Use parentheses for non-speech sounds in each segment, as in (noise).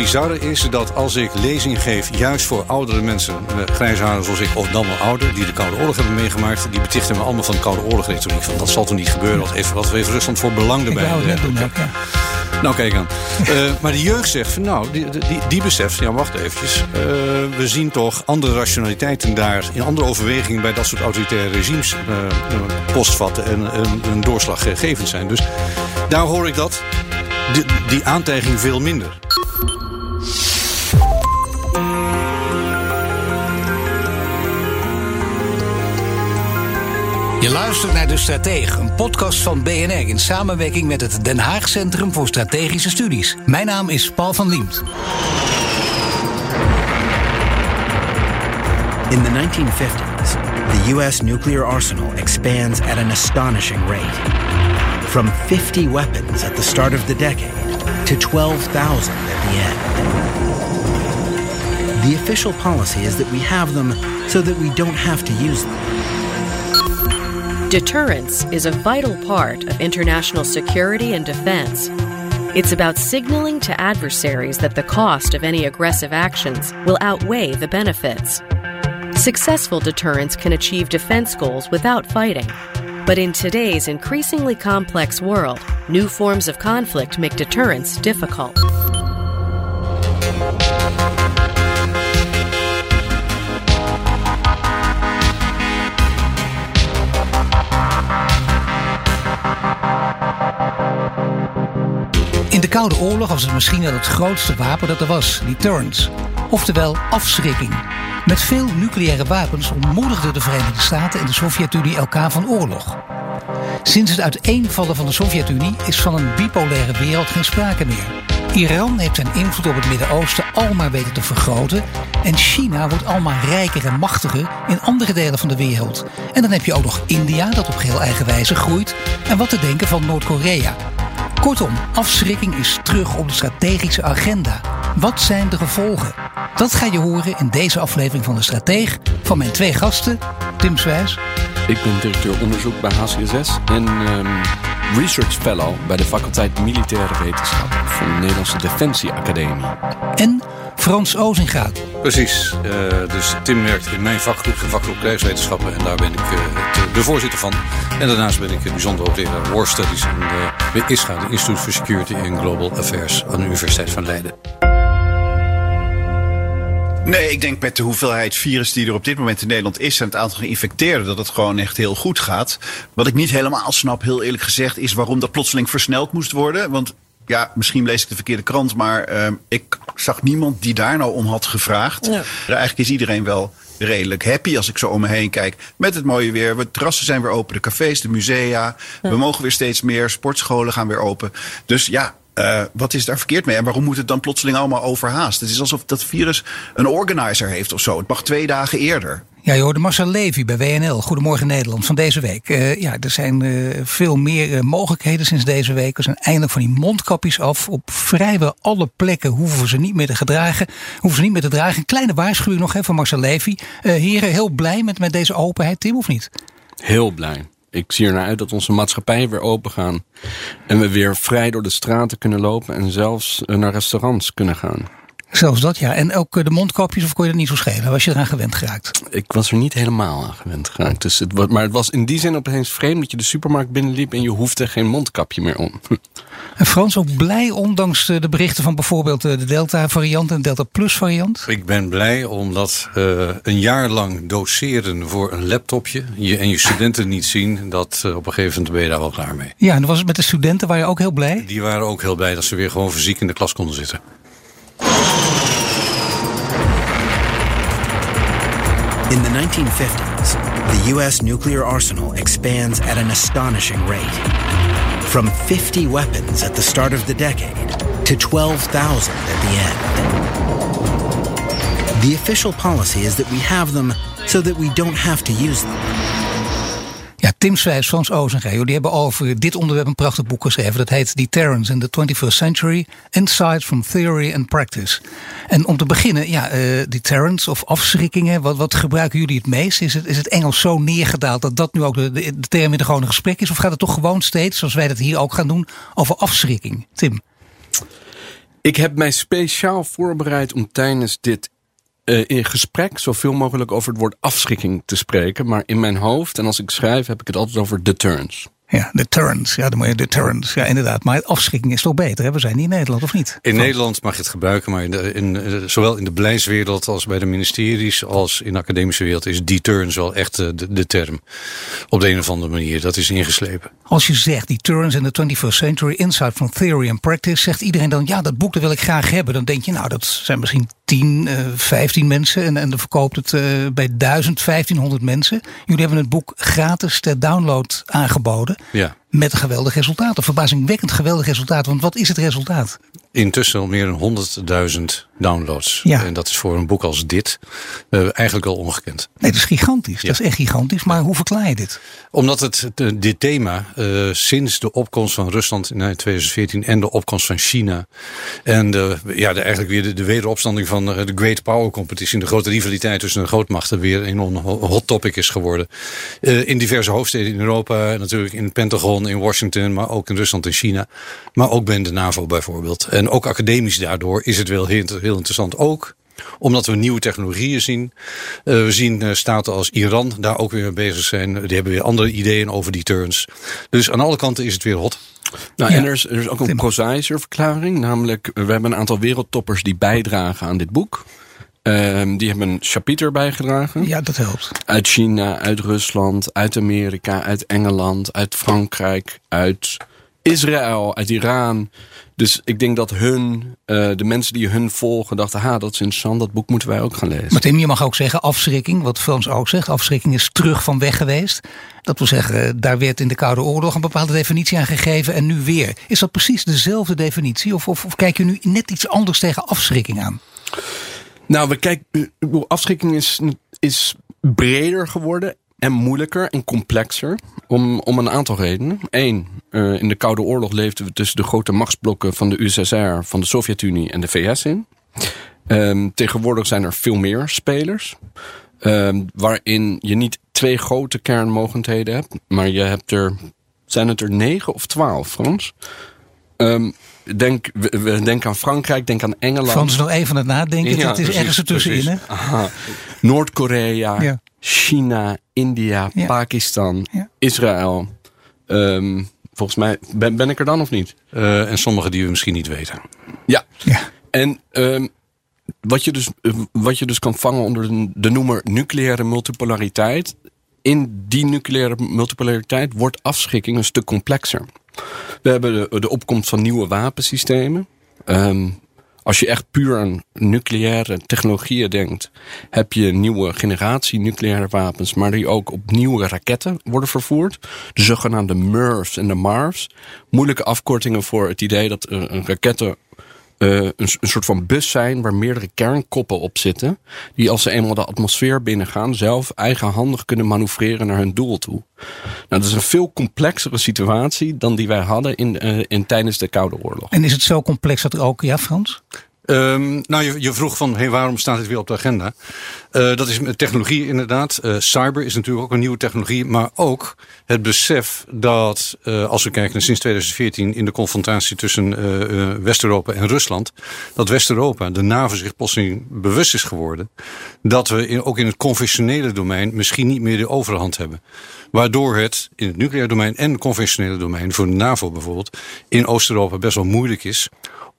Bizarre is dat als ik lezing geef, juist voor oudere mensen, eh, grijze haren zoals ik, of dan wel ouder, die de Koude Oorlog hebben meegemaakt, die betichten me allemaal van de Koude Oorlog-retoriek. Van dat zal toch niet gebeuren? Wat heeft, wat heeft Rusland voor belang erbij? Ik doen ja. Nou, kijk aan. Eh, maar de jeugd zegt van nou, die, die, die beseft, ja, wacht eventjes. Eh, we zien toch andere rationaliteiten daar, in andere overwegingen bij dat soort autoritaire regimes postvatten en een doorslaggevend zijn. Dus daar hoor ik dat. Die, die aantijging veel minder. Je luistert naar De Stratege, een podcast van BNR in samenwerking met het Den Haag Centrum voor Strategische Studies. Mijn naam is Paul van Liemt. In the 1950s, the U.S. nuclear arsenal expands at an astonishing rate. From 50 weapons at the start of the decade to 12,000 at the end. The official policy is that we have them so that we don't have to use them. Deterrence is a vital part of international security and defense. It's about signaling to adversaries that the cost of any aggressive actions will outweigh the benefits. Successful deterrence can achieve defense goals without fighting. But in today's increasingly complex world, new forms of conflict make deterrence difficult. In de Koude Oorlog was het misschien wel het grootste wapen dat er was, deterrence. Oftewel afschrikking. Met veel nucleaire wapens ontmoedigden de Verenigde Staten en de Sovjet-Unie elkaar van oorlog. Sinds het uiteenvallen van de Sovjet-Unie is van een bipolaire wereld geen sprake meer. Iran heeft zijn invloed op het Midden-Oosten almaar weten te vergroten. En China wordt almaar rijker en machtiger in andere delen van de wereld. En dan heb je ook nog India, dat op geheel eigen wijze groeit. En wat te denken van Noord-Korea. Kortom, afschrikking is terug op de strategische agenda. Wat zijn de gevolgen? Dat ga je horen in deze aflevering van De Strateeg van mijn twee gasten, Tim Zwijs. Ik ben directeur onderzoek bij HCSS en ehm, research fellow bij de faculteit Militaire Wetenschap van de Nederlandse Defensie Academie. En Frans Ozinga. Precies. Uh, dus Tim werkt in mijn vakgroep, de vakgroep krijgswetenschappen. En daar ben ik uh, de, de voorzitter van. En daarnaast ben ik bijzonder hoogleraar War Studies aan de ISGA, de Institute for Security and Global Affairs aan de Universiteit van Leiden. Nee, ik denk met de hoeveelheid virus die er op dit moment in Nederland is en het aantal geïnfecteerden, dat het gewoon echt heel goed gaat. Wat ik niet helemaal snap, heel eerlijk gezegd, is waarom dat plotseling versneld moest worden. Want ja, misschien lees ik de verkeerde krant, maar uh, ik zag niemand die daar nou om had gevraagd. Ja. Eigenlijk is iedereen wel redelijk happy als ik zo om me heen kijk. Met het mooie weer. De terrassen zijn weer open, de cafés, de musea. Ja. We mogen weer steeds meer. Sportscholen gaan weer open. Dus ja, uh, wat is daar verkeerd mee? En waarom moet het dan plotseling allemaal overhaast? Het is alsof dat virus een organizer heeft of zo. Het mag twee dagen eerder. Ja, je hoorde Marcel Levy bij WNL. Goedemorgen Nederland van deze week. Uh, ja, er zijn uh, veel meer uh, mogelijkheden sinds deze week. Er zijn eindelijk van die mondkapjes af. Op vrijwel alle plekken hoeven we ze niet meer te gedragen. Hoeven ze niet meer te dragen. Een kleine waarschuwing nog hè, van Marcel Levy. heren, heel blij met, met deze openheid, Tim, of niet? Heel blij. Ik zie ernaar uit dat onze maatschappijen weer open gaan. En we weer vrij door de straten kunnen lopen en zelfs naar restaurants kunnen gaan. Zelfs dat, ja. En ook de mondkapjes, of kon je dat niet zo schelen? Was je eraan gewend geraakt? Ik was er niet helemaal aan gewend geraakt. Dus het, maar het was in die zin opeens vreemd dat je de supermarkt binnenliep en je hoefde geen mondkapje meer om. (laughs) En Frans, ook blij ondanks de berichten van bijvoorbeeld de Delta-variant en de Delta-Plus-variant? Ik ben blij omdat uh, een jaar lang doseren voor een laptopje je, en je studenten niet zien, dat uh, op een gegeven moment ben je daar wel klaar mee. Ja, en was het met de studenten, waren je ook heel blij? Die waren ook heel blij dat ze weer gewoon fysiek in de klas konden zitten. In the 1950s, the U.S. nuclear arsenal expands at an astonishing rate. From 50 weapons at the start of the decade to 12,000 at the end. The official policy is that we have them so that we don't have to use them. Ja, Tim Swijs, Frans Ozenga, die hebben over dit onderwerp een prachtig boek geschreven. Dat heet Deterrence in the 21st Century, Insights from Theory and Practice. En om te beginnen, ja, uh, deterrence of afschrikkingen, wat, wat gebruiken jullie het meest? Is het, is het Engels zo neergedaald dat dat nu ook de, de, de term in de gewone gesprek is? Of gaat het toch gewoon steeds, zoals wij dat hier ook gaan doen, over afschrikking? Tim? Ik heb mij speciaal voorbereid om tijdens dit uh, in gesprek zoveel mogelijk over het woord afschrikking te spreken. Maar in mijn hoofd, en als ik schrijf, heb ik het altijd over deterrence. Ja, deterrence. Ja, dan moet je deterrence. Ja, inderdaad. Maar afschrikking is toch beter? Hè? We zijn niet in Nederland, of niet? In Nederland mag je het gebruiken, maar in, de, in eh, zowel in de beleidswereld als bij de ministeries als in de academische wereld is deterrence wel echt de, de, term. Op de een of andere manier. Dat is ingeslepen. Als je zegt deterrence in the 21st century, insight from theory and practice, zegt iedereen dan ja, dat boek dat wil ik graag hebben. Dan denk je, nou, dat zijn misschien 10, uh, 15 mensen en, en dan verkoopt het uh, bij 1000, 1500 mensen. Jullie hebben het boek gratis ter download aangeboden. Ja. Met geweldig resultaat. Een verbazingwekkend geweldig resultaat. Want wat is het resultaat? Intussen al meer dan 100.000 downloads. Ja. En dat is voor een boek als dit uh, eigenlijk al ongekend. Nee, dat is gigantisch. Ja. Dat is echt gigantisch. Maar hoe verklaar je dit? Omdat het, dit thema uh, sinds de opkomst van Rusland in 2014 en de opkomst van China en de, ja, de, eigenlijk weer de, de wederopstanding van de Great Power Competition, de grote rivaliteit tussen de grootmachten, weer een hot topic is geworden. Uh, in diverse hoofdsteden in Europa, natuurlijk in het Pentagon, in Washington, maar ook in Rusland en China. Maar ook bij de NAVO bijvoorbeeld. En ook academisch daardoor is het wel heel, heel interessant. Ook omdat we nieuwe technologieën zien. Uh, we zien uh, staten als Iran daar ook weer mee bezig zijn. Die hebben weer andere ideeën over die turns. Dus aan alle kanten is het weer hot. Nou, ja. en er is, er is ook een prozaïsche verklaring. Namelijk, we hebben een aantal wereldtoppers die bijdragen aan dit boek. Uh, die hebben een chapiter bijgedragen. Ja, dat helpt. Uit China, uit Rusland, uit Amerika, uit Engeland, uit Frankrijk, uit Israël, uit Iran. Dus ik denk dat hun, uh, de mensen die hun volgen, dachten: ha, dat is interessant, dat boek moeten wij ook gaan lezen. Maar Tim, je mag ook zeggen: afschrikking, wat Frans ook zegt, afschrikking is terug van weg geweest. Dat wil zeggen, daar werd in de Koude Oorlog een bepaalde definitie aan gegeven en nu weer. Is dat precies dezelfde definitie? Of, of, of kijk je nu net iets anders tegen afschrikking aan? Nou, we kijken, afschrikking is, is breder geworden en moeilijker en complexer. Om, om een aantal redenen. Eén, uh, in de Koude Oorlog leefden we tussen de grote machtsblokken van de USSR, van de Sovjet-Unie en de VS in. Um, tegenwoordig zijn er veel meer spelers. Um, waarin je niet twee grote kernmogendheden hebt, maar je hebt er. Zijn het er negen of twaalf, Frans? Um, denk, we denken aan Frankrijk, denk aan Engeland. Frans is nog even aan het nadenken. Ja, het is precies, ergens ertussenin. Hè? Noord-Korea, Ja. China, India, Ja. Pakistan, Ja. Israël. Ehm, volgens mij, ben, ben ik er dan of niet? Uh, en sommige die we misschien niet weten. Ja. Ja. En ehm, wat, je dus, eh, wat je dus kan vangen onder de, de noemer nucleaire multipolariteit. In die nucleaire multipolariteit wordt afschrikking een stuk complexer. We hebben de, de opkomst van nieuwe wapensystemen. Um, als je echt puur aan nucleaire technologieën denkt, heb je een nieuwe generatie nucleaire wapens, maar die ook op nieuwe raketten worden vervoerd. De zogenaamde MIRVs en de MARVs. Moeilijke afkortingen voor het idee dat uh, raketten uh, een, een, soort van bus zijn waar meerdere kernkoppen op zitten. Die als ze eenmaal de atmosfeer binnengaan, zelf eigenhandig kunnen manoeuvreren naar hun doel toe. Nou, dat is een veel complexere situatie dan die wij hadden in, uh, in tijdens de Koude Oorlog. En is het zo complex dat er ook, ja, Frans? Um, nou, je, je, vroeg van hey, waarom staat dit weer op de agenda? Uh, dat is technologie inderdaad. Uh, cyber is natuurlijk ook een nieuwe technologie. Maar ook het besef dat, uh, als we kijken sinds 2014 in de confrontatie tussen West-Europa en Rusland, dat West-Europa, de NAVO, zich plotseling bewust is geworden dat we ook in het conventionele domein misschien niet meer de overhand hebben. Waardoor het in het nucleaire domein en het conventionele domein, voor de NAVO bijvoorbeeld, in Oost-Europa best wel moeilijk is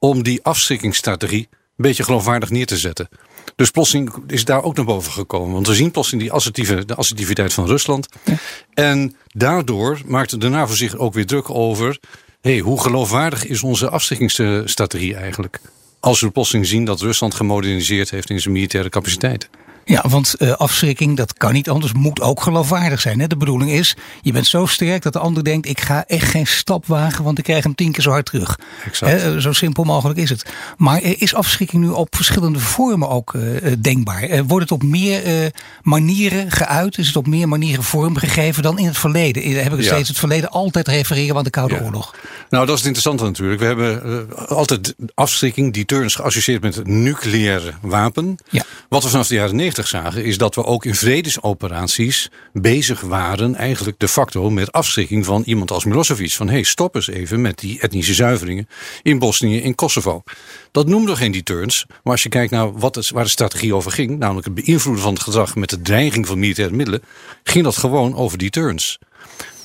om die afschrikkingsstrategie een beetje geloofwaardig neer te zetten. Dus plotseling is daar ook naar boven gekomen. Want we zien plotseling die assertieve, de assertiviteit van Rusland. Ja. En daardoor maakte de NAVO zich ook weer druk over... Hey, hoe geloofwaardig is onze afschrikkingsstrategie eigenlijk? Als we plotseling zien dat Rusland gemoderniseerd heeft in zijn militaire capaciteiten. Ja, want uh, afschrikking, dat kan niet anders, moet ook geloofwaardig zijn. Hè? De bedoeling is, je bent zo sterk dat de ander denkt, ik ga echt geen stap wagen, want ik krijg hem tien keer zo hard terug. Hè? Zo simpel mogelijk is het. Maar uh, is afschrikking nu op verschillende vormen ook uh, denkbaar? wordt het op meer manieren geuit? Is het op meer manieren vormgegeven dan in het verleden? Hebben we ja. steeds het verleden altijd refereren aan de Koude ja. Oorlog? Nou, dat is het interessante natuurlijk. We hebben altijd afschrikking, deterrence geassocieerd met nucleaire wapen. Ja. Wat we vanaf de jaren 90 zagen, is dat we ook in vredesoperaties bezig waren, eigenlijk de facto met afschrikking van iemand als Milosevic. Van hé, hey, stop eens even met die etnische zuiveringen in Bosnië, in Kosovo. Dat noemde geen deterrence, maar als je kijkt naar wat het, waar de strategie over ging, namelijk het beïnvloeden van het gedrag met de dreiging van militaire middelen, ging dat gewoon over deterrence.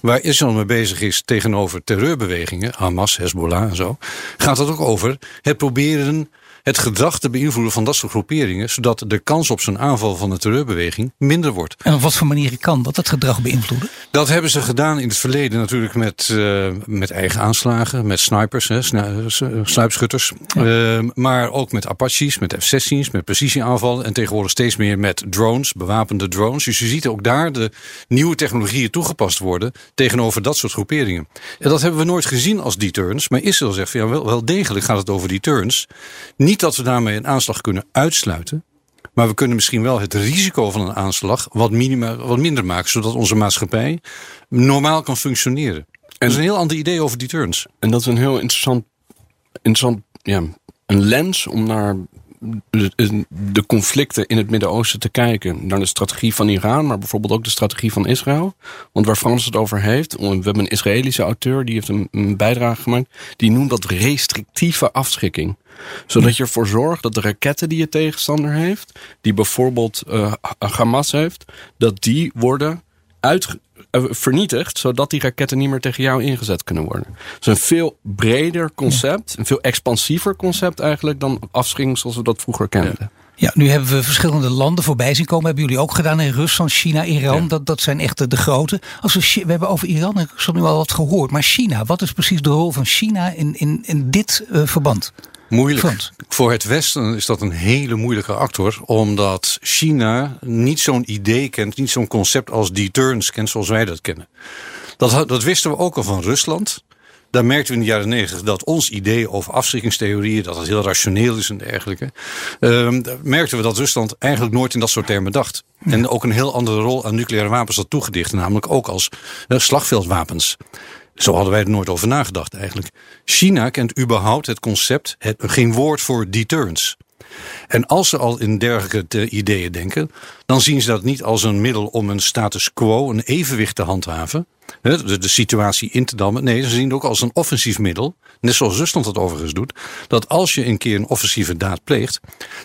Waar Israël mee bezig is tegenover terreurbewegingen, Hamas, Hezbollah en zo, gaat het ook over het proberen het gedrag te beïnvloeden van dat soort groeperingen, zodat de kans op zo'n aanval van de terreurbeweging minder wordt. En op wat voor manieren kan dat, dat gedrag beïnvloeden? Dat hebben ze gedaan in het verleden natuurlijk met, uh, met eigen aanslagen, met snipers, hè, sluipschutters. Ja. Uh, maar ook met Apaches, met F-16's, met precisieaanvallen en tegenwoordig steeds meer met drones, bewapende drones. Dus je ziet ook daar de nieuwe technologieën toegepast worden tegenover dat soort groeperingen. En dat hebben we nooit gezien als deterrence, maar Israël zegt van ja, wel, wel degelijk gaat het over deterrence. Niet niet dat we daarmee een aanslag kunnen uitsluiten. Maar we kunnen misschien wel het risico van een aanslag wat, minima, wat minder maken. Zodat onze maatschappij normaal kan functioneren. En is een heel ander idee over deterrence. En dat is een heel interessant, interessant ja, een lens om naar de, conflicten in het Midden-Oosten te kijken. Naar de strategie van Iran, maar bijvoorbeeld ook de strategie van Israël. Want waar Frans het over heeft, we hebben een Israëlische auteur die heeft een, een bijdrage gemaakt. Die noemt dat restrictieve afschrikking zodat je ervoor zorgt dat de raketten die je tegenstander heeft, die bijvoorbeeld uh, Hamas heeft, dat die worden uit, uh, vernietigd, zodat die raketten niet meer tegen jou ingezet kunnen worden. Het is een veel breder concept, een veel expansiever concept eigenlijk dan afschrikking zoals we dat vroeger kenden. Ja. Ja, nu hebben we verschillende landen voorbij zien komen. Hebben jullie ook gedaan in Rusland, China, Iran. Ja. Dat, dat zijn echt de, de grote. Als we, we hebben over Iran ik nu al wat gehoord. Maar China, wat is precies de rol van China in, in, in dit uh, verband? Moeilijk. Voor het Westen is dat een hele moeilijke actor, omdat China niet zo'n idee kent, niet zo'n concept als deterrence kent zoals wij dat kennen. Dat, dat wisten we ook al van Rusland. Daar merkten we in de jaren negentig dat ons idee over afschrikkingstheorieën, dat het heel rationeel is en dergelijke. Uh, merkten we dat Rusland eigenlijk nooit in dat soort termen dacht. En ook een heel andere rol aan nucleaire wapens had toegedicht, namelijk ook als uh, slagveldwapens. Zo hadden wij er nooit over nagedacht eigenlijk. China kent überhaupt het concept, het, geen woord voor deterrence. En als ze al in dergelijke ideeën denken, dan zien ze dat niet als een middel om een status quo, een evenwicht te handhaven. De, de situatie in te dammen. Nee, ze zien het ook als een offensief middel. Net zoals Rusland dat overigens doet. Dat als je een keer een offensieve daad pleegt,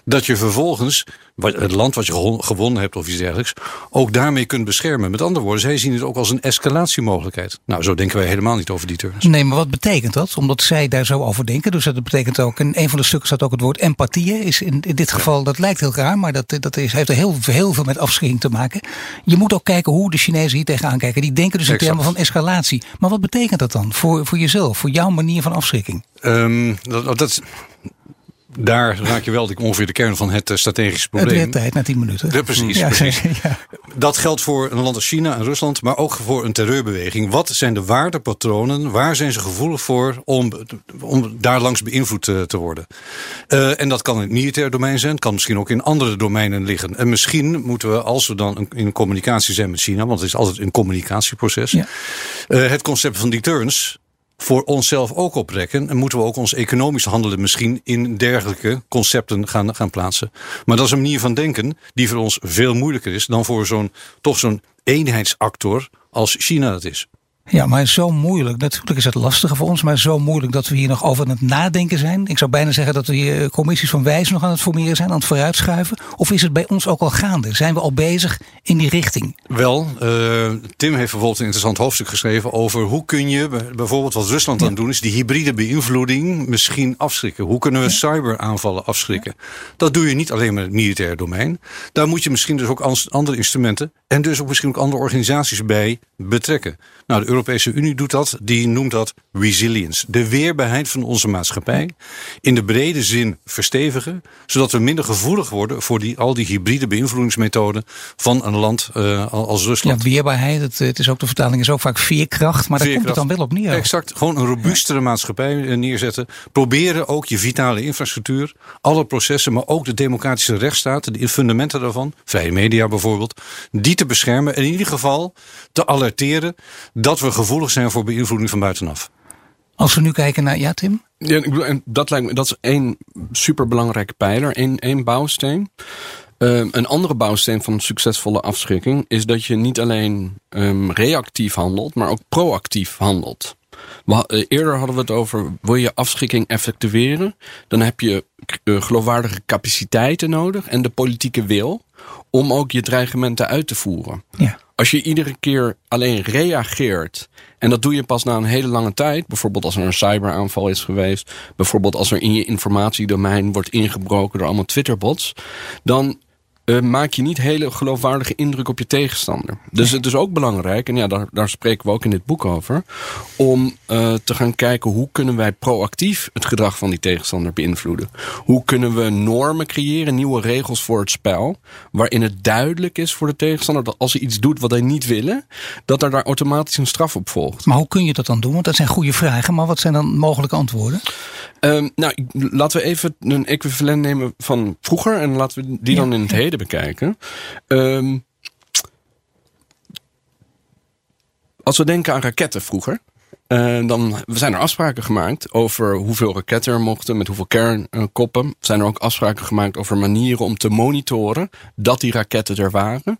dat je vervolgens het land wat je gewonnen hebt of iets dergelijks, ook daarmee kunt beschermen. Met andere woorden, zij zien het ook als een escalatiemogelijkheid. Nou, zo denken wij helemaal niet over die terms. Nee, maar wat betekent dat? Omdat zij daar zo over denken. Dus dat betekent ook, in een van de stukken staat ook het woord empathie. Is in, in dit geval, dat lijkt heel raar, maar dat, dat is, heeft er heel, heel veel met afschrikking te maken. Je moet ook kijken hoe de Chinezen hier tegenaan kijken. Die denken dus in termen van escalatie. Maar wat betekent dat dan voor, voor jezelf, voor jouw manier van afschrikking? Um, dat, dat, daar raak je wel ongeveer de kern van het uh, strategische probleem. Het tijd na tien minuten. Ja, precies. Ja, precies. (laughs) Ja. Dat geldt voor een land als China en Rusland, maar ook voor een terreurbeweging. Wat zijn de waardepatronen? Waar zijn ze gevoelig voor om, om daar langs beïnvloed te, te worden? Uh, en dat kan in het militair domein zijn, kan misschien ook in andere domeinen liggen. En misschien moeten we, als we dan in communicatie zijn met China, want het is altijd een communicatieproces, ja. uh, het concept van deterrence voor onszelf ook oprekken. En moeten we ook ons economisch handelen misschien in dergelijke concepten gaan, gaan plaatsen. Maar dat is een manier van denken die voor ons veel moeilijker is dan voor zo'n toch zo'n eenheidsactor als China dat is. Ja, maar zo moeilijk. Natuurlijk is het lastiger voor ons, maar zo moeilijk dat we hier nog over aan het nadenken zijn. Ik zou bijna zeggen dat we hier commissies van wijzen nog aan het formeren zijn, aan het vooruitschuiven. Of is het bij ons ook al gaande? Zijn we al bezig in die richting? Wel, uh, Tim heeft bijvoorbeeld een interessant hoofdstuk geschreven over hoe kun je bijvoorbeeld wat Rusland ja. aan het doen is, die hybride beïnvloeding misschien afschrikken. Hoe kunnen we ja. cyberaanvallen afschrikken? Ja. Dat doe je niet alleen met het militaire domein. Daar moet je misschien dus ook andere instrumenten en dus ook misschien ook andere organisaties bij betrekken. Nou, de Europese Unie doet dat. Die noemt dat resilience. De weerbaarheid van onze maatschappij in de brede zin verstevigen, zodat we minder gevoelig worden voor die al die hybride beïnvloedingsmethoden van een land uh, als Rusland. Ja, weerbaarheid. Het, het, is ook, de vertaling is ook vaak veerkracht, maar daar komt het dan wel op neer. Exact. Gewoon een robuustere maatschappij eh, neerzetten. Proberen ook je vitale infrastructuur, alle processen, maar ook de democratische rechtsstaat, de fundamenten daarvan, vrije media bijvoorbeeld, die te beschermen en in ieder geval te alerteren dat we gevoelig zijn voor beïnvloeding van buitenaf. Als we nu kijken naar, ja Tim? Ja, ik bedoel, en dat lijkt me, dat is één superbelangrijke pijler, één, één bouwsteen. Um, een andere bouwsteen van succesvolle afschrikking is dat je niet alleen um, reactief handelt, maar ook proactief handelt. We, uh, eerder hadden we het over, wil je afschrikking effectueren, dan heb je uh, geloofwaardige capaciteiten nodig en de politieke wil om ook je dreigementen uit te voeren. Ja. Als je iedere keer alleen reageert en dat doe je pas na een hele lange tijd. Bijvoorbeeld als er een cyberaanval is geweest. Bijvoorbeeld als er in je informatiedomein wordt ingebroken door allemaal Twitterbots. Dan uh, maak je niet hele geloofwaardige indruk op je tegenstander. Dus het is ook belangrijk, en ja, daar, daar spreken we ook in dit boek over, om uh, te gaan kijken hoe kunnen wij proactief het gedrag van die tegenstander beïnvloeden. Hoe kunnen we normen creëren, nieuwe regels voor het spel, waarin het duidelijk is voor de tegenstander dat als hij iets doet wat hij niet willen, dat er daar automatisch een straf op volgt. Maar hoe kun je dat dan doen? Want dat zijn goede vragen, maar wat zijn dan mogelijke antwoorden? Um, nou, laten we even een equivalent nemen van vroeger en laten we die ja. dan in het heden bekijken. Um, als we denken aan raketten vroeger. Uh, dan zijn er afspraken gemaakt over hoeveel raketten er mochten, met hoeveel kernkoppen. Zijn er ook afspraken gemaakt over manieren om te monitoren dat die raketten er waren.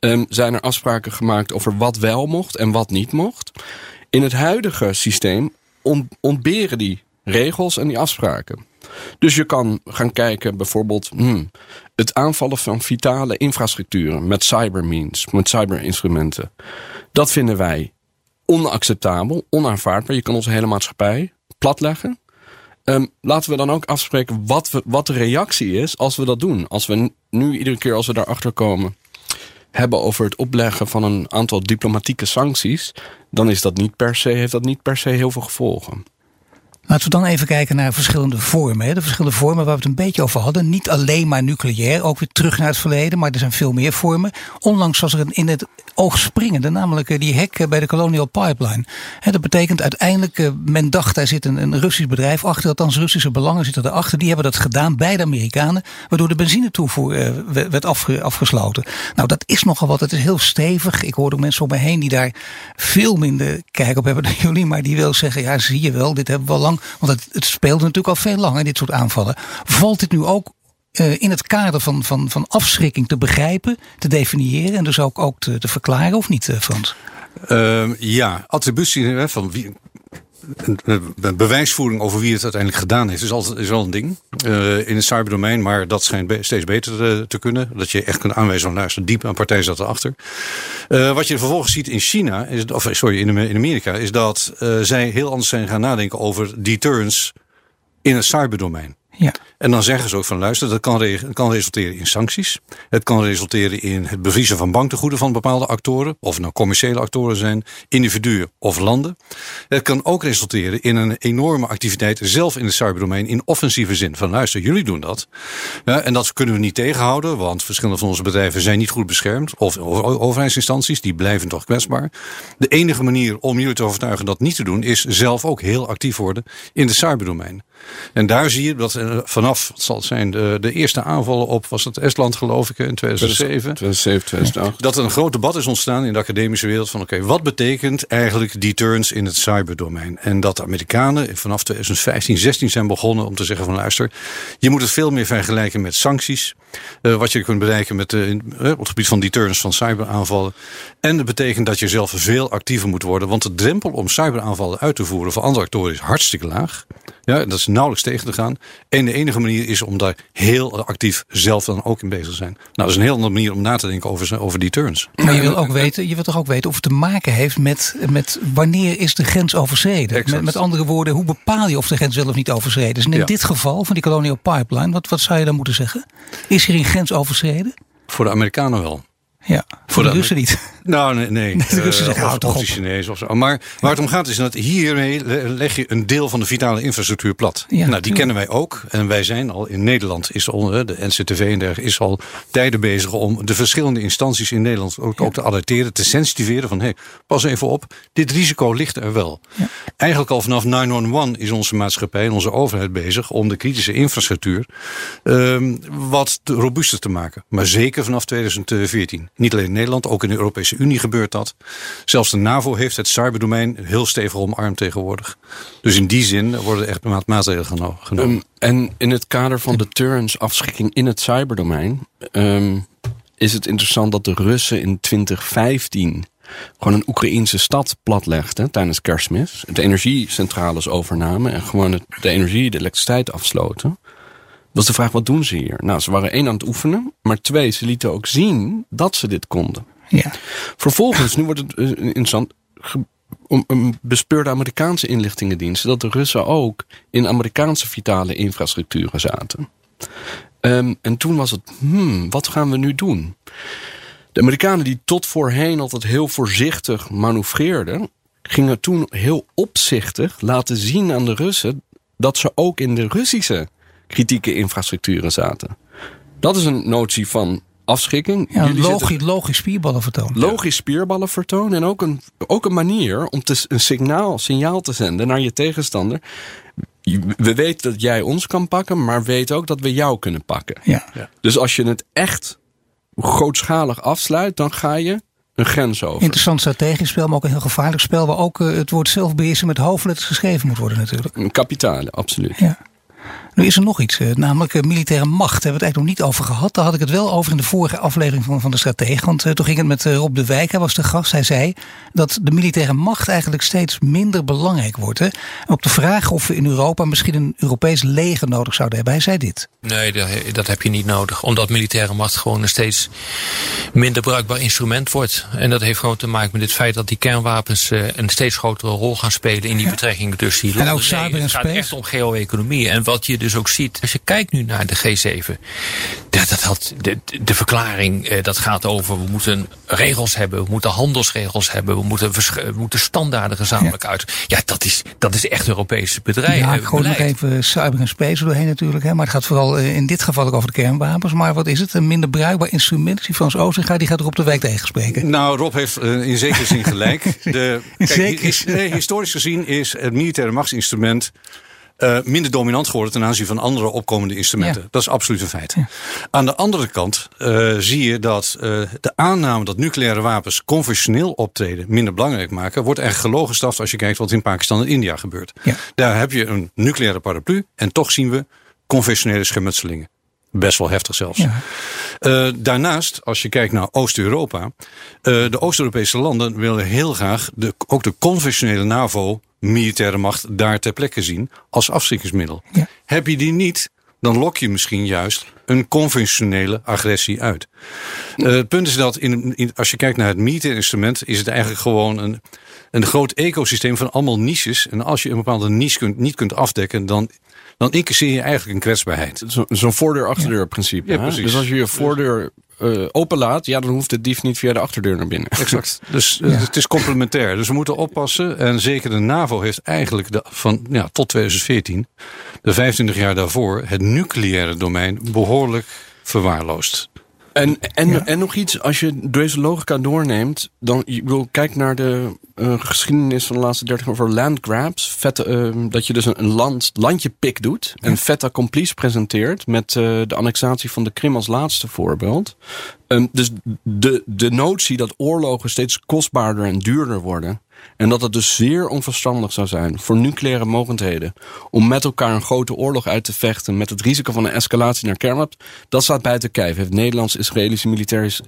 Um, zijn er afspraken gemaakt over wat wel mocht en wat niet mocht. In het huidige systeem ontberen die regels en die afspraken. Dus je kan gaan kijken bijvoorbeeld hmm, het aanvallen van vitale infrastructuren met cybermeans, met cyberinstrumenten. Dat vinden wij onacceptabel, onaanvaardbaar. Je kan onze hele maatschappij platleggen. Um, laten we dan ook afspreken wat, wat de reactie is als we dat doen. Als we nu iedere keer als we daarachter komen hebben over het opleggen van een aantal diplomatieke sancties, dan is dat niet per se, heeft dat niet per se heel veel gevolgen. Laten we dan even kijken naar verschillende vormen. De verschillende vormen waar we het een beetje over hadden. Niet alleen maar nucleair, ook weer terug naar het verleden, maar er zijn veel meer vormen. Onlangs was er een in het oog springende, namelijk eh, die hek bij de Colonial Pipeline. Dat betekent uiteindelijk, eh, men dacht daar zit een, Russisch bedrijf achter, althans Russische belangen zitten erachter. Die hebben dat gedaan bij de Amerikanen, waardoor de benzinetoevoer eh, werd afgesloten. Nou, dat is nogal wat. Het is heel stevig. Ik hoor ook mensen om me heen die daar veel minder kijk op hebben dan (laughs) jullie, maar die wil zeggen, ja, zie je wel, dit hebben we al lang want het, het speelde natuurlijk al veel langer, dit soort aanvallen. Valt dit nu ook uh, in het kader van, van, van afschrikking te begrijpen, te definiëren en dus ook, ook te, te verklaren, of niet, uh, Frans? Uh, ja, attributie van wie, een bewijsvoering over wie het uiteindelijk gedaan heeft, is, altijd, is wel een ding uh, in het cyberdomein. Maar dat schijnt steeds beter te, te, kunnen. Dat je echt kunt aanwijzen van luister, diep een partij zat erachter. Uh, wat je vervolgens ziet in China, is, of sorry, in, Amerika, is dat zij heel anders zijn gaan nadenken over deterrence in het cyberdomein. Ja. En dan zeggen ze ook van luister, dat kan, kan resulteren in sancties. Het kan resulteren in het bevriezen van banktegoeden van bepaalde actoren. Of nou commerciële actoren zijn, individuen of landen. Het kan ook resulteren in een enorme activiteit zelf in het cyberdomein in offensieve zin. Van luister, jullie doen dat. Ja, en dat kunnen we niet tegenhouden, want verschillende van onze bedrijven zijn niet goed beschermd. Of overheidsinstanties, die blijven toch kwetsbaar. De enige manier om jullie te overtuigen dat niet te doen, is zelf ook heel actief worden in het cyberdomein. En daar zie je dat vanaf, het zal zijn, de, de eerste aanvallen op, was het Estland geloof ik, in 2007. 2007, 2008. Dat er een groot debat is ontstaan in de academische wereld van oké, okay, wat betekent eigenlijk deterrence in het cyberdomein? En dat de Amerikanen vanaf 2015, 16 zijn begonnen om te zeggen van luister, je moet het veel meer vergelijken met sancties. Uh, wat je kunt bereiken met, uh, op het gebied van deterrence van cyberaanvallen. En dat betekent dat je zelf veel actiever moet worden, want de drempel om cyberaanvallen uit te voeren voor andere actoren is hartstikke laag. Ja, dat is nauwelijks tegen te gaan. En de enige manier is om daar heel actief zelf dan ook in bezig te zijn. Nou, dat is een heel andere manier om na te denken over, over die turns. Maar je wil, ook weten, je wilt toch ook weten of het te maken heeft met, met wanneer is de grens overschreden? Met, met, andere woorden, hoe bepaal je of de grens wel of niet overschreden is? En in ja. dit geval van die Colonial Pipeline, wat, wat zou je dan moeten zeggen? Is hier een grens overschreden? Voor de Amerikanen wel. Ja, voor, de, Russen niet. Nou, nee. nee. (laughs) de Russen Eh, zeggen, of, houd toch of de op. Chinezen of zo. Maar waar het om gaat is dat hiermee le- leg je een deel van de vitale infrastructuur plat. Ja, nou, die tuurlijk. kennen wij ook. En wij zijn al in Nederland, is al, eh, de NCTV en dergelijke, is al tijden bezig om de verschillende instanties in Nederland ook, ook te alerteren, te sensitiveren van hé, hey, pas even op, dit risico ligt er wel. Eigenlijk al vanaf 911 is onze maatschappij en onze overheid bezig om de kritische infrastructuur ehm, wat te- robuuster te maken. Maar zeker vanaf 2014. Niet alleen in Nederland, ook in de Europese Unie gebeurt dat. Zelfs de NAVO heeft het cyberdomein heel stevig omarmd tegenwoordig. Dus in die zin worden echt maat- maatregelen geno- genomen. Um, en in het kader van deterrence, afschrikking in het cyberdomein, ehm, is het interessant dat de Russen in 2015 gewoon een Oekraïense stad platlegden tijdens kerstmis. De energiecentrales overnamen en gewoon de energie, de elektriciteit afsloten. Is de vraag, wat doen ze hier? Nou, ze waren één aan het oefenen, maar twee, ze lieten ook zien dat ze dit konden. Ja. Vervolgens, nu wordt het eh, interessant, om bespeurde Amerikaanse inlichtingendiensten dat de Russen ook in Amerikaanse vitale infrastructuren zaten. Ehm, en toen was het, hmm, wat gaan we nu doen? De Amerikanen die tot voorheen altijd heel voorzichtig manoeuvreerden, gingen toen heel opzichtig laten zien aan de Russen dat ze ook in de Russische kritieke infrastructuren zaten. Dat is een notie van afschrikking. Ja, zitten- logisch, logisch spierballen vertonen. logisch spierballen vertonen. En ook een, ook een manier om te, een signaal, signaal te zenden naar je tegenstander. Je- We weten dat jij ons kan pakken, maar weet ook dat we jou kunnen pakken. Ja. Dus als je het echt grootschalig afsluit, dan ga je een grens over. Interessant strategisch spel, maar ook een heel gevaarlijk spel. Waar ook eh, het woord zelfbeheersen met hoofdletters geschreven moet worden natuurlijk. Een kapitale, absoluut. Ja. Nu is er nog iets, eh, namelijk eh, militaire macht. Daar hebben we het eigenlijk nog niet over gehad. Daar had ik het wel over in de vorige aflevering van, van de Stratege. Want eh, toen ging het met Rob de Wijk, hij was de gast. Hij zei dat de militaire macht eigenlijk steeds minder belangrijk wordt. Hè? En op de vraag of we in Europa misschien een Europees leger nodig zouden hebben. Hij zei dit. Nee, dat, heb je niet nodig. Omdat militaire macht gewoon een steeds minder bruikbaar instrument wordt. En dat heeft gewoon te maken met het feit dat die kernwapens een steeds grotere rol gaan spelen in die betrekkingen tussen die En landen. ook cyber en het gaat space. echt om geo-economie. En wat je dus ook ziet, als je kijkt nu naar de G7. Dat, dat had, de, de verklaring, eh, dat gaat over we moeten regels hebben. We moeten handelsregels hebben. We moeten, versch- we moeten standaarden gezamenlijk uit. Ja, dat is, dat is echt Europese bedrijf. ja, eh, ik gooi nog even cyber en space doorheen natuurlijk. Hè? Maar het gaat vooral eh, in dit geval ook over de kernwapens. Maar wat is het? Een minder bruikbaar instrument. Die Frans Oosterga die gaat er op de wijk tegenspreken. Nou, Rob heeft eh, in zekere zin gelijk. (laughs) De, In kijk, nee, historisch gezien is het militaire machtsinstrument eh, minder dominant geworden ten aanzien van andere opkomende instrumenten. Ja. Dat is absoluut een feit. Aan de andere kant eh, zie je dat eh, de aanname dat nucleaire wapens conventioneel optreden minder belangrijk maken, wordt echt gelogen als je kijkt wat in Pakistan en India gebeurt. Ja. Daar heb je een nucleaire paraplu en toch zien we conventionele schermutselingen. Best wel heftig zelfs. Ja. Daarnaast, als je kijkt naar Oost-Europa. de Oost-Europese landen willen heel graag de, ook de conventionele NAVO militaire macht daar ter plekke zien als afschrikkingsmiddel. Ja. Heb je die niet, dan lok je misschien juist een conventionele agressie uit. Eh, het punt is dat in, in- als je kijkt naar het militaire instrument, is het eigenlijk gewoon een, een groot ecosysteem van allemaal niches. En als je een bepaalde niche kunt, niet kunt afdekken, dan, dan incasseer je eigenlijk een kwetsbaarheid. Zo- Zo'n voordeur-achterdeur principe. Ja, hè? precies. Dus als je je voordeur eh openlaat, ja, dan hoeft de dief niet via de achterdeur naar binnen. Exact. (laughs) Dus eh, het is complementair. Dus we moeten oppassen. En zeker de NAVO heeft eigenlijk de, van ja, tot 2014, de 25 jaar daarvoor, het nucleaire domein behoorlijk verwaarloosd. En, en, en nog iets, als je deze logica doorneemt, dan wil kijk naar de eh, geschiedenis van de laatste 30 jaar over land grabs. Vet, eh, dat je dus een, een land, landje pik doet en fait accomplis presenteert met eh, de annexatie van de Krim als laatste voorbeeld. Ehm, dus de, de notie dat oorlogen steeds kostbaarder en duurder worden. En dat het dus zeer onverstandig zou zijn voor nucleaire mogendheden om met elkaar een grote oorlog uit te vechten met het risico van een escalatie naar kernwapens. Dat staat buiten kijf. Heeft Nederlands-Israëlische militair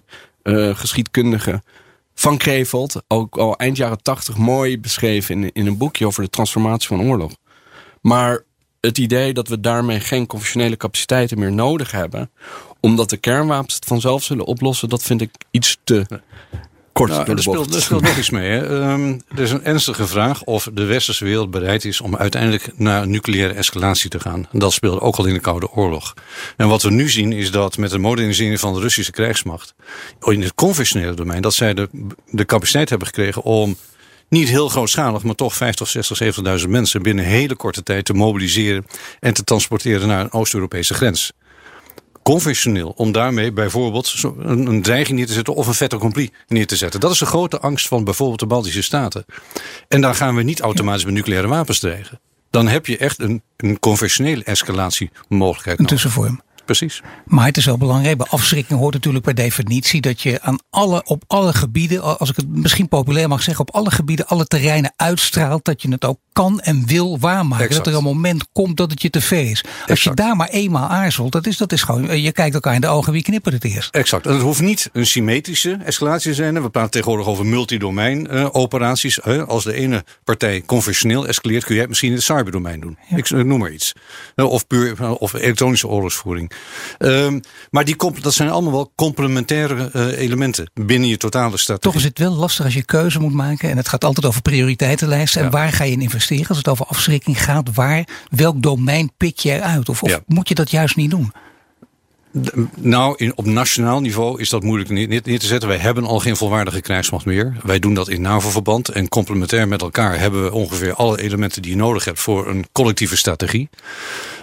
eh, geschiedkundige van Kreveld ook al eind jaren tachtig mooi beschreven in, in een boekje over de transformatie van oorlog. Maar het idee dat we daarmee geen conventionele capaciteiten meer nodig hebben, omdat de kernwapens het vanzelf zullen oplossen, dat vind ik iets te kort Nou, door er, de bocht. speelt, er speelt nog iets mee. Hè. Ehm, er is een ernstige vraag of de westerse wereld bereid is om uiteindelijk naar nucleaire escalatie te gaan. Dat speelde ook al in de Koude Oorlog. En wat we nu zien is dat met de modernisering van de Russische krijgsmacht in het conventionele domein, dat zij de, de capaciteit hebben gekregen om niet heel grootschalig, maar toch 50, 60, 70.000 mensen binnen een hele korte tijd te mobiliseren en te transporteren naar een Oost-Europese grens conventioneel. Om daarmee bijvoorbeeld een, een dreiging neer te zetten of een fait accompli neer te zetten. Dat is de grote angst van bijvoorbeeld de Baltische Staten. En daar gaan we niet automatisch met nucleaire wapens dreigen. Dan heb je echt een, een conventionele escalatiemogelijkheid. Een tussenvorm. Precies. Maar het is wel belangrijk. Bij afschrikking hoort natuurlijk per definitie dat je aan alle, op alle gebieden, als ik het misschien populair mag zeggen, op alle gebieden, alle terreinen uitstraalt dat je het ook kan en wil waarmaken. Exact. Dat er een moment komt dat het je te veel is. Als je daar maar eenmaal aarzelt, dat is, dat is gewoon, eh, je kijkt elkaar in de ogen, wie knippert het eerst? Exact. En het hoeft niet een symmetrische escalatie te zijn. We praten tegenwoordig over multidomein eh, operaties. Als de ene partij conventioneel escaleert, kun jij het misschien in het cyberdomein doen. Ik eh, noem maar iets. Of puur of elektronische oorlogsvoering. Ehm, maar die, dat zijn allemaal wel complementaire eh, elementen binnen je totale strategie. Toch is het wel lastig als je keuze moet maken. En het gaat altijd over prioriteitenlijsten. En waar ga je in investeren? Als het over afschrikking gaat, waar, welk domein pik je eruit? Of, of Ja. moet je dat juist niet doen? Nou, in, op nationaal niveau is dat moeilijk neer, te zetten. Wij hebben al geen volwaardige krijgsmacht meer. Wij doen dat in NAVO-verband. En complementair met elkaar hebben we ongeveer alle elementen die je nodig hebt voor een collectieve strategie.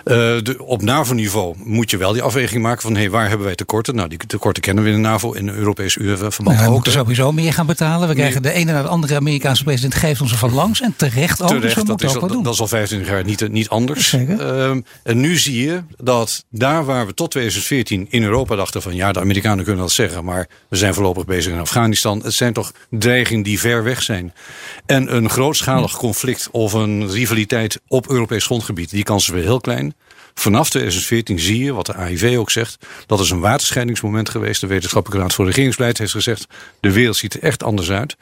Eh, de, op NAVO-niveau moet je wel die afweging maken van hey, waar hebben wij tekorten? Nou, die tekorten kennen we in de NAVO en de Europese UE-verband Nou, we ook. moeten sowieso meer gaan betalen. We krijgen de ene naar de andere Amerikaanse president geeft ons er van langs. En terecht ook. dus we dat is, al, doen. dat is al 25 jaar niet, niet anders. Ehm, en nu zie je dat daar waar we tot 2014 in Europa dachten van ja, de Amerikanen kunnen dat zeggen, maar we zijn voorlopig bezig in Afghanistan. Het zijn toch dreigingen die ver weg zijn. En een grootschalig conflict of een rivaliteit op Europees grondgebied, die kans is weer heel klein. Vanaf 2014 zie je, wat de AIV ook zegt, dat is een waterscheidingsmoment geweest. De Wetenschappelijke Raad voor Regeringsbeleid heeft gezegd, de wereld ziet er echt anders uit.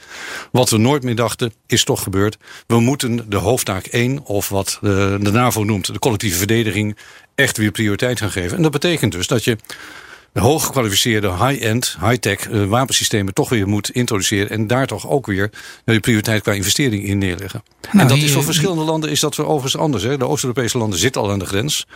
Wat we nooit meer dachten, is toch gebeurd. We moeten de hoofdtaak 1, of wat de, de NAVO noemt, de collectieve verdediging, echt weer prioriteit gaan geven. En dat betekent dus dat je de hooggekwalificeerde high-end, high-tech eh, wapensystemen toch weer moet introduceren. En daar toch ook weer eh, je prioriteit qua investering in neerleggen. Nou, en dat hier- is voor verschillende landen is dat weer overigens anders. Hè. De Oost-Europese landen zitten al aan de grens.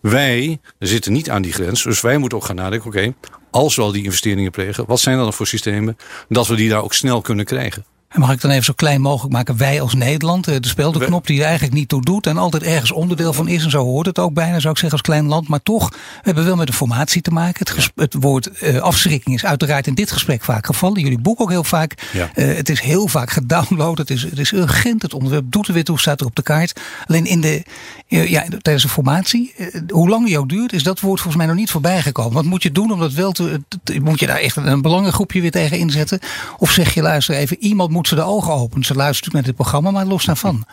Wij zitten niet aan die grens. Dus wij moeten ook gaan nadenken, oké, als we al die investeringen plegen, wat zijn dan voor systemen dat we die daar ook snel kunnen krijgen? En mag ik dan even zo klein mogelijk maken? Wij als Nederland, eh, de speldenknop die er eigenlijk niet toe doet. En altijd ergens onderdeel van is. En zo hoort het ook bijna, zou ik zeggen, als klein land. Maar toch, we hebben wel met een formatie te maken. Het, ges- het woord eh, afschrikking is uiteraard in dit gesprek vaak gevallen. Jullie boek ook heel vaak. Ja. Eh, het is heel vaak gedownload. Het is, het is urgent. Het onderwerp doet er weer toe, staat er op de kaart. Alleen in de, ja, tijdens de formatie, hoe lang die ook duurt, is dat woord volgens mij nog niet voorbij gekomen. Wat moet je doen om dat wel te. te- moet je daar echt een belangengroepje weer tegen inzetten? Of zeg je, luister even, iemand moet ze de ogen openen. Ze luistert natuurlijk naar dit programma, maar los daarvan.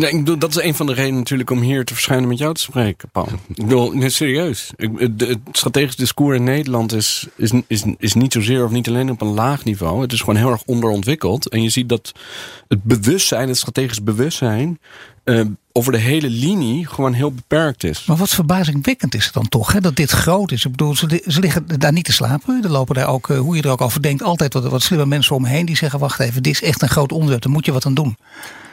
Ik bedoel, dat is een van de redenen natuurlijk om hier te verschijnen met jou te spreken, Paul. Ik bedoel, nee, serieus. Ik, het strategisch discours in Nederland is, is, is, is niet zozeer of niet alleen op een laag niveau. Het is gewoon heel erg onderontwikkeld. En je ziet dat het bewustzijn, het strategisch bewustzijn, eh, over de hele linie gewoon heel beperkt is. Maar wat verbazingwekkend is het dan toch, hè, dat dit groot is. Ik bedoel, ze, li- ze liggen daar niet te slapen. Er lopen daar ook, eh, hoe je er ook over denkt, altijd wat, wat slimme mensen omheen die zeggen: wacht even, dit is echt een groot onderwerp, daar moet je wat aan doen.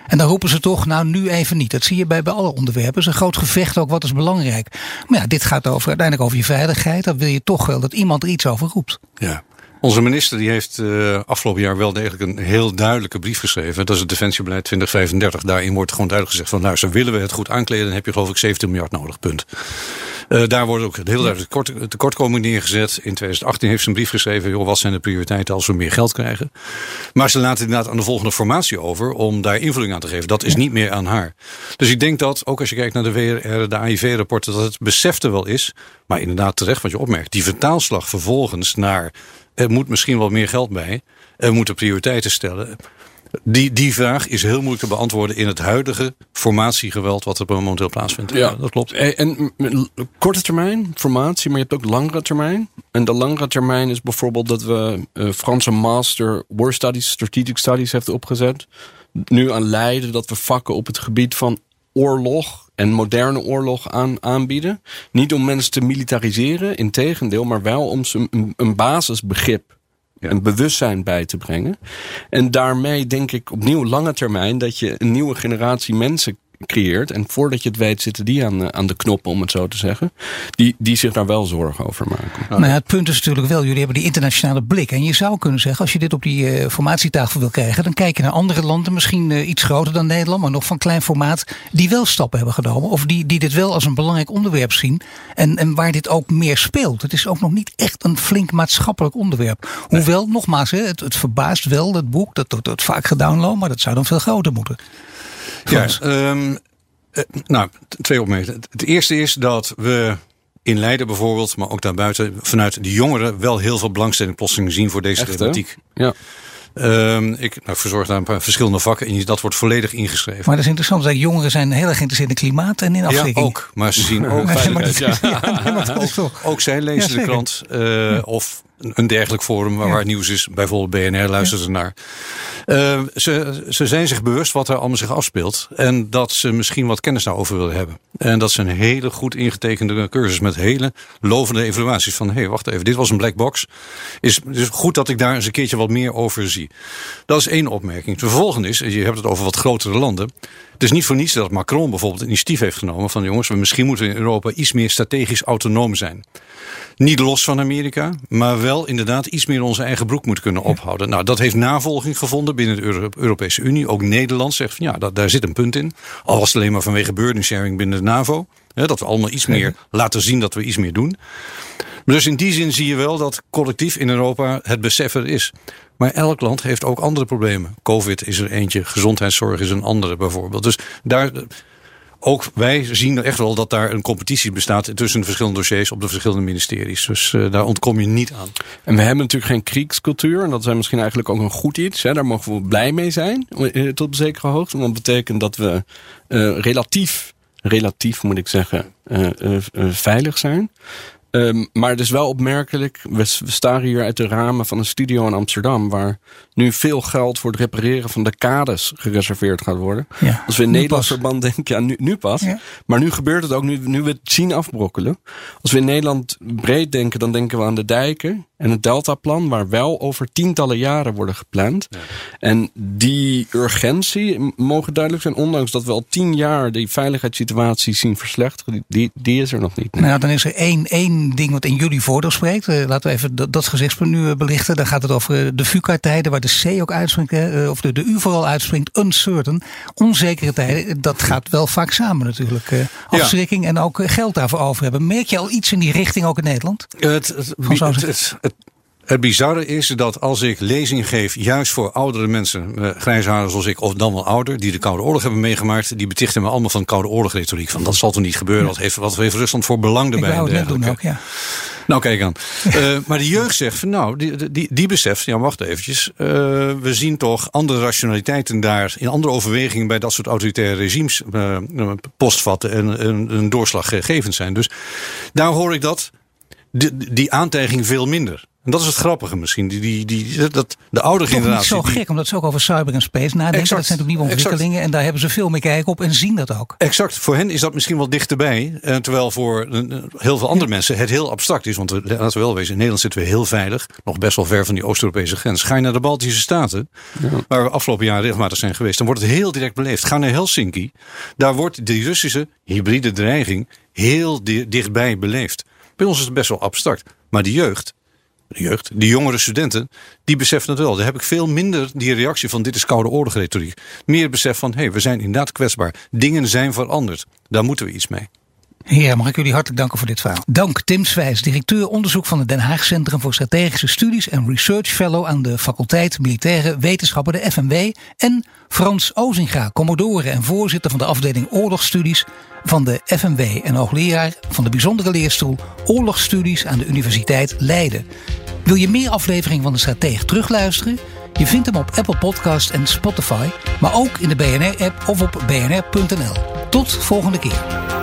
En dan roepen ze toch, nou nu even niet. Dat zie je bij, bij alle onderwerpen. Het is een groot gevecht ook, wat is belangrijk. Maar ja, dit gaat over, uiteindelijk over je veiligheid. Dan wil je toch wel dat iemand er iets over roept. Ja. Onze minister die heeft eh, afgelopen jaar wel degelijk een heel duidelijke brief geschreven. Dat is het Defensiebeleid 2035. Daarin wordt gewoon duidelijk gezegd van nou, zo willen we het goed aankleden, dan heb je geloof ik 17 miljard nodig. Punt. Eh, daar wordt ook heel duidelijk tekort, tekortkoming neergezet. In 2018 heeft ze een brief geschreven, joh, wat zijn de prioriteiten als we meer geld krijgen. Maar ze laat inderdaad aan de volgende formatie over om daar invulling aan te geven. Dat is niet meer aan haar. Dus ik denk dat, ook als je kijkt naar de WRR, de AIV-rapporten, dat het besef er wel is. Maar inderdaad terecht wat je opmerkt. Die vertaalslag vervolgens naar er moet misschien wel meer geld bij. En we moeten prioriteiten stellen. Die, die vraag is heel moeilijk te beantwoorden in het huidige formatiegeweld wat er momenteel plaatsvindt. dat klopt. Eh, En, korte termijn, formatie, maar je hebt ook langere termijn. En de langere termijn is bijvoorbeeld dat we eh, Franse Master War Studies, Strategic Studies heeft opgezet. Nu aan Leiden dat we vakken op het gebied van oorlog en moderne oorlog aan, aanbieden. Niet om mensen te militariseren, integendeel, maar wel om ze een, een basisbegrip en bewustzijn bij te brengen. En daarmee denk ik opnieuw lange termijn dat je een nieuwe generatie mensen creëert. En voordat je het weet zitten die aan, de- aan de knoppen, om het zo te zeggen. Die, die zich daar wel zorgen over maken. Maar ja, het punt is natuurlijk wel, jullie hebben die internationale blik. En je zou kunnen zeggen, als je dit op die eh, formatietafel wil krijgen, dan kijk je naar andere landen, misschien eh, iets groter dan Nederland, maar nog van klein formaat, die wel stappen hebben genomen. Of die, die dit wel als een belangrijk onderwerp zien. En, en waar dit ook meer speelt. Het is ook nog niet echt een flink maatschappelijk onderwerp. Hoewel, nogmaals, hè, het, het verbaast wel, het boek, dat wordt vaak gedownload, maar dat zou dan veel groter moeten. Ja, ehm, eh, nou, twee opmerkingen. Het- eerste is dat we in Leiden bijvoorbeeld, maar ook daarbuiten, vanuit de jongeren wel heel veel belangstelling plotseling zien voor deze Echt, hè? thematiek. Ja. Ehm, ik nou, verzorg daar een paar verschillende vakken en dat wordt volledig ingeschreven. Maar dat is interessant, dat jongeren zijn heel erg geïnteresseerd in klimaat en in ja, afschrikking. ook. Maar ze zien ook (laughs) Veiligheid, (laughs) ja. ja, toch. Ook zij lezen Ja, de krant. eh, Of een- dergelijk forum waar, Ja. waar het nieuws is. Bijvoorbeeld BNR luisteren ze naar. Eh, ze, zijn zich bewust wat er allemaal zich afspeelt. En dat ze misschien wat kennis daarover willen hebben. En dat ze een hele goed ingetekende cursus met hele lovende evaluaties. Van hé, hey, wacht even, dit was een black box. Is, is goed dat ik daar eens een keertje wat meer over zie. Dat is één opmerking. De volgende is, je hebt het over wat grotere landen. Het is niet voor niets dat Macron bijvoorbeeld het initiatief heeft genomen. Van jongens, we misschien moeten in Europa iets meer strategisch autonoom zijn. Niet los van Amerika, maar wel inderdaad iets meer onze eigen broek moeten kunnen ophouden. Nou, dat heeft navolging gevonden binnen de Euro- Europese Unie. Ook Nederland zegt van ja, dat, daar zit een punt in. Al was het alleen maar vanwege burden sharing binnen de NAVO. Hè, dat we allemaal iets meer laten zien dat we iets meer doen. Maar dus in die zin zie je wel dat collectief in Europa het besef er is. Maar elk land heeft ook andere problemen. Covid is er eentje, gezondheidszorg is een andere bijvoorbeeld. Dus daar, ook wij zien echt wel dat daar een competitie bestaat tussen de verschillende dossiers op de verschillende ministeries. Dus eh, daar ontkom je niet aan. En we hebben natuurlijk geen kriegscultuur. En dat is misschien eigenlijk ook een goed iets. Hè. Daar mogen we blij mee zijn. eh, Tot een zekere hoogte. Want dat betekent dat we eh, relatief, relatief moet ik zeggen, veilig zijn. Ehm, maar het is wel opmerkelijk. We, we staan hier uit de ramen van een studio in Amsterdam. Waar nu veel geld voor het repareren van de kades gereserveerd gaat worden. Ja, Als we in nu Nederland pas. verband denken, ja, nu, nu pas. Ja. Maar nu gebeurt het ook, nu, nu we het zien afbrokkelen. Als we in Nederland breed denken, dan denken we aan de dijken en het Deltaplan, waar wel over tientallen jaren worden gepland. En die urgentie mogen duidelijk zijn, ondanks dat we al tien jaar die veiligheidssituatie zien verslechteren, die, die, die is er nog niet. Nou, dan is er één, één ding wat in jullie voordeel spreekt. Eh, laten we even dat, dat gezichtspunt nu eh, belichten. Dan gaat het over eh, de VUCA-tijden, waar de C ook uitspringt. of de, de U vooral uitspringt. Uncertain. Onzekere tijden. Dat gaat wel vaak samen natuurlijk. afschrikking en ook geld daarvoor over hebben. Merk je al iets in die richting ook in Nederland? Het, het, het. Het, bizarre is dat als ik lezing geef, juist voor oudere mensen, grijsharig zoals ik, of dan wel ouder, die de Koude Oorlog hebben meegemaakt, die betichten me allemaal van Koude Oorlog-retoriek. Van dat zal toch niet gebeuren? Wat heeft, wat heeft Rusland voor belang Ik erbij? wou en het net doen ook, ja. Nou, kijk aan. Eh, maar de jeugd zegt van nou, die, die, die beseft, ja, wacht eventjes. eh, we zien toch andere rationaliteiten daar, in andere overwegingen bij dat soort autoritaire regimes postvatten en een, een doorslaggevend zijn. Dus daar hoor ik dat, die, die aantijging veel minder. En dat is het grappige misschien. Die, die, die, dat, de oude Toch niet generatie. zo die- gek, omdat ze ook over cyber en space nadenken. Exact. Dat zijn natuurlijk nieuwe Exact. ontwikkelingen. En daar hebben ze veel meer kijk op en zien dat ook. Exact, voor hen is dat misschien wel dichterbij. eh, terwijl voor eh, heel veel andere mensen het heel abstract is. Want we- laten we wel wezen, in Nederland zitten we heel veilig. Nog best wel ver van die Oost-Europese grens. Ga je naar de Baltische Staten, waar we afgelopen jaar regelmatig zijn geweest. Dan wordt het heel direct beleefd. Ga naar Helsinki. Daar wordt die Russische hybride dreiging heel di- dichtbij beleefd. Bij ons is het best wel abstract. Maar de jeugd, de jeugd, die jongere studenten, die beseffen het wel. Daar heb ik veel minder die reactie van dit is koude oorlog retoriek. Meer besef van, hé, hey, we zijn inderdaad kwetsbaar. Dingen zijn veranderd. Daar moeten we iets mee. Heer, mag ik jullie hartelijk danken voor dit verhaal. Dank Tim Swijs, directeur onderzoek van het Den Haag Centrum voor Strategische Studies en Research Fellow aan de faculteit Militaire Wetenschappen, de FMW. En Frans Ozinga, commodore en voorzitter van de afdeling Oorlogsstudies van de FMW en hoogleraar van de bijzondere leerstoel Oorlogsstudies aan de Universiteit Leiden. Wil je meer afleveringen van de Stratege terugluisteren? Je vindt hem op Apple Podcast en Spotify, maar ook in de BNR-app of op bnr.nl. Tot volgende keer.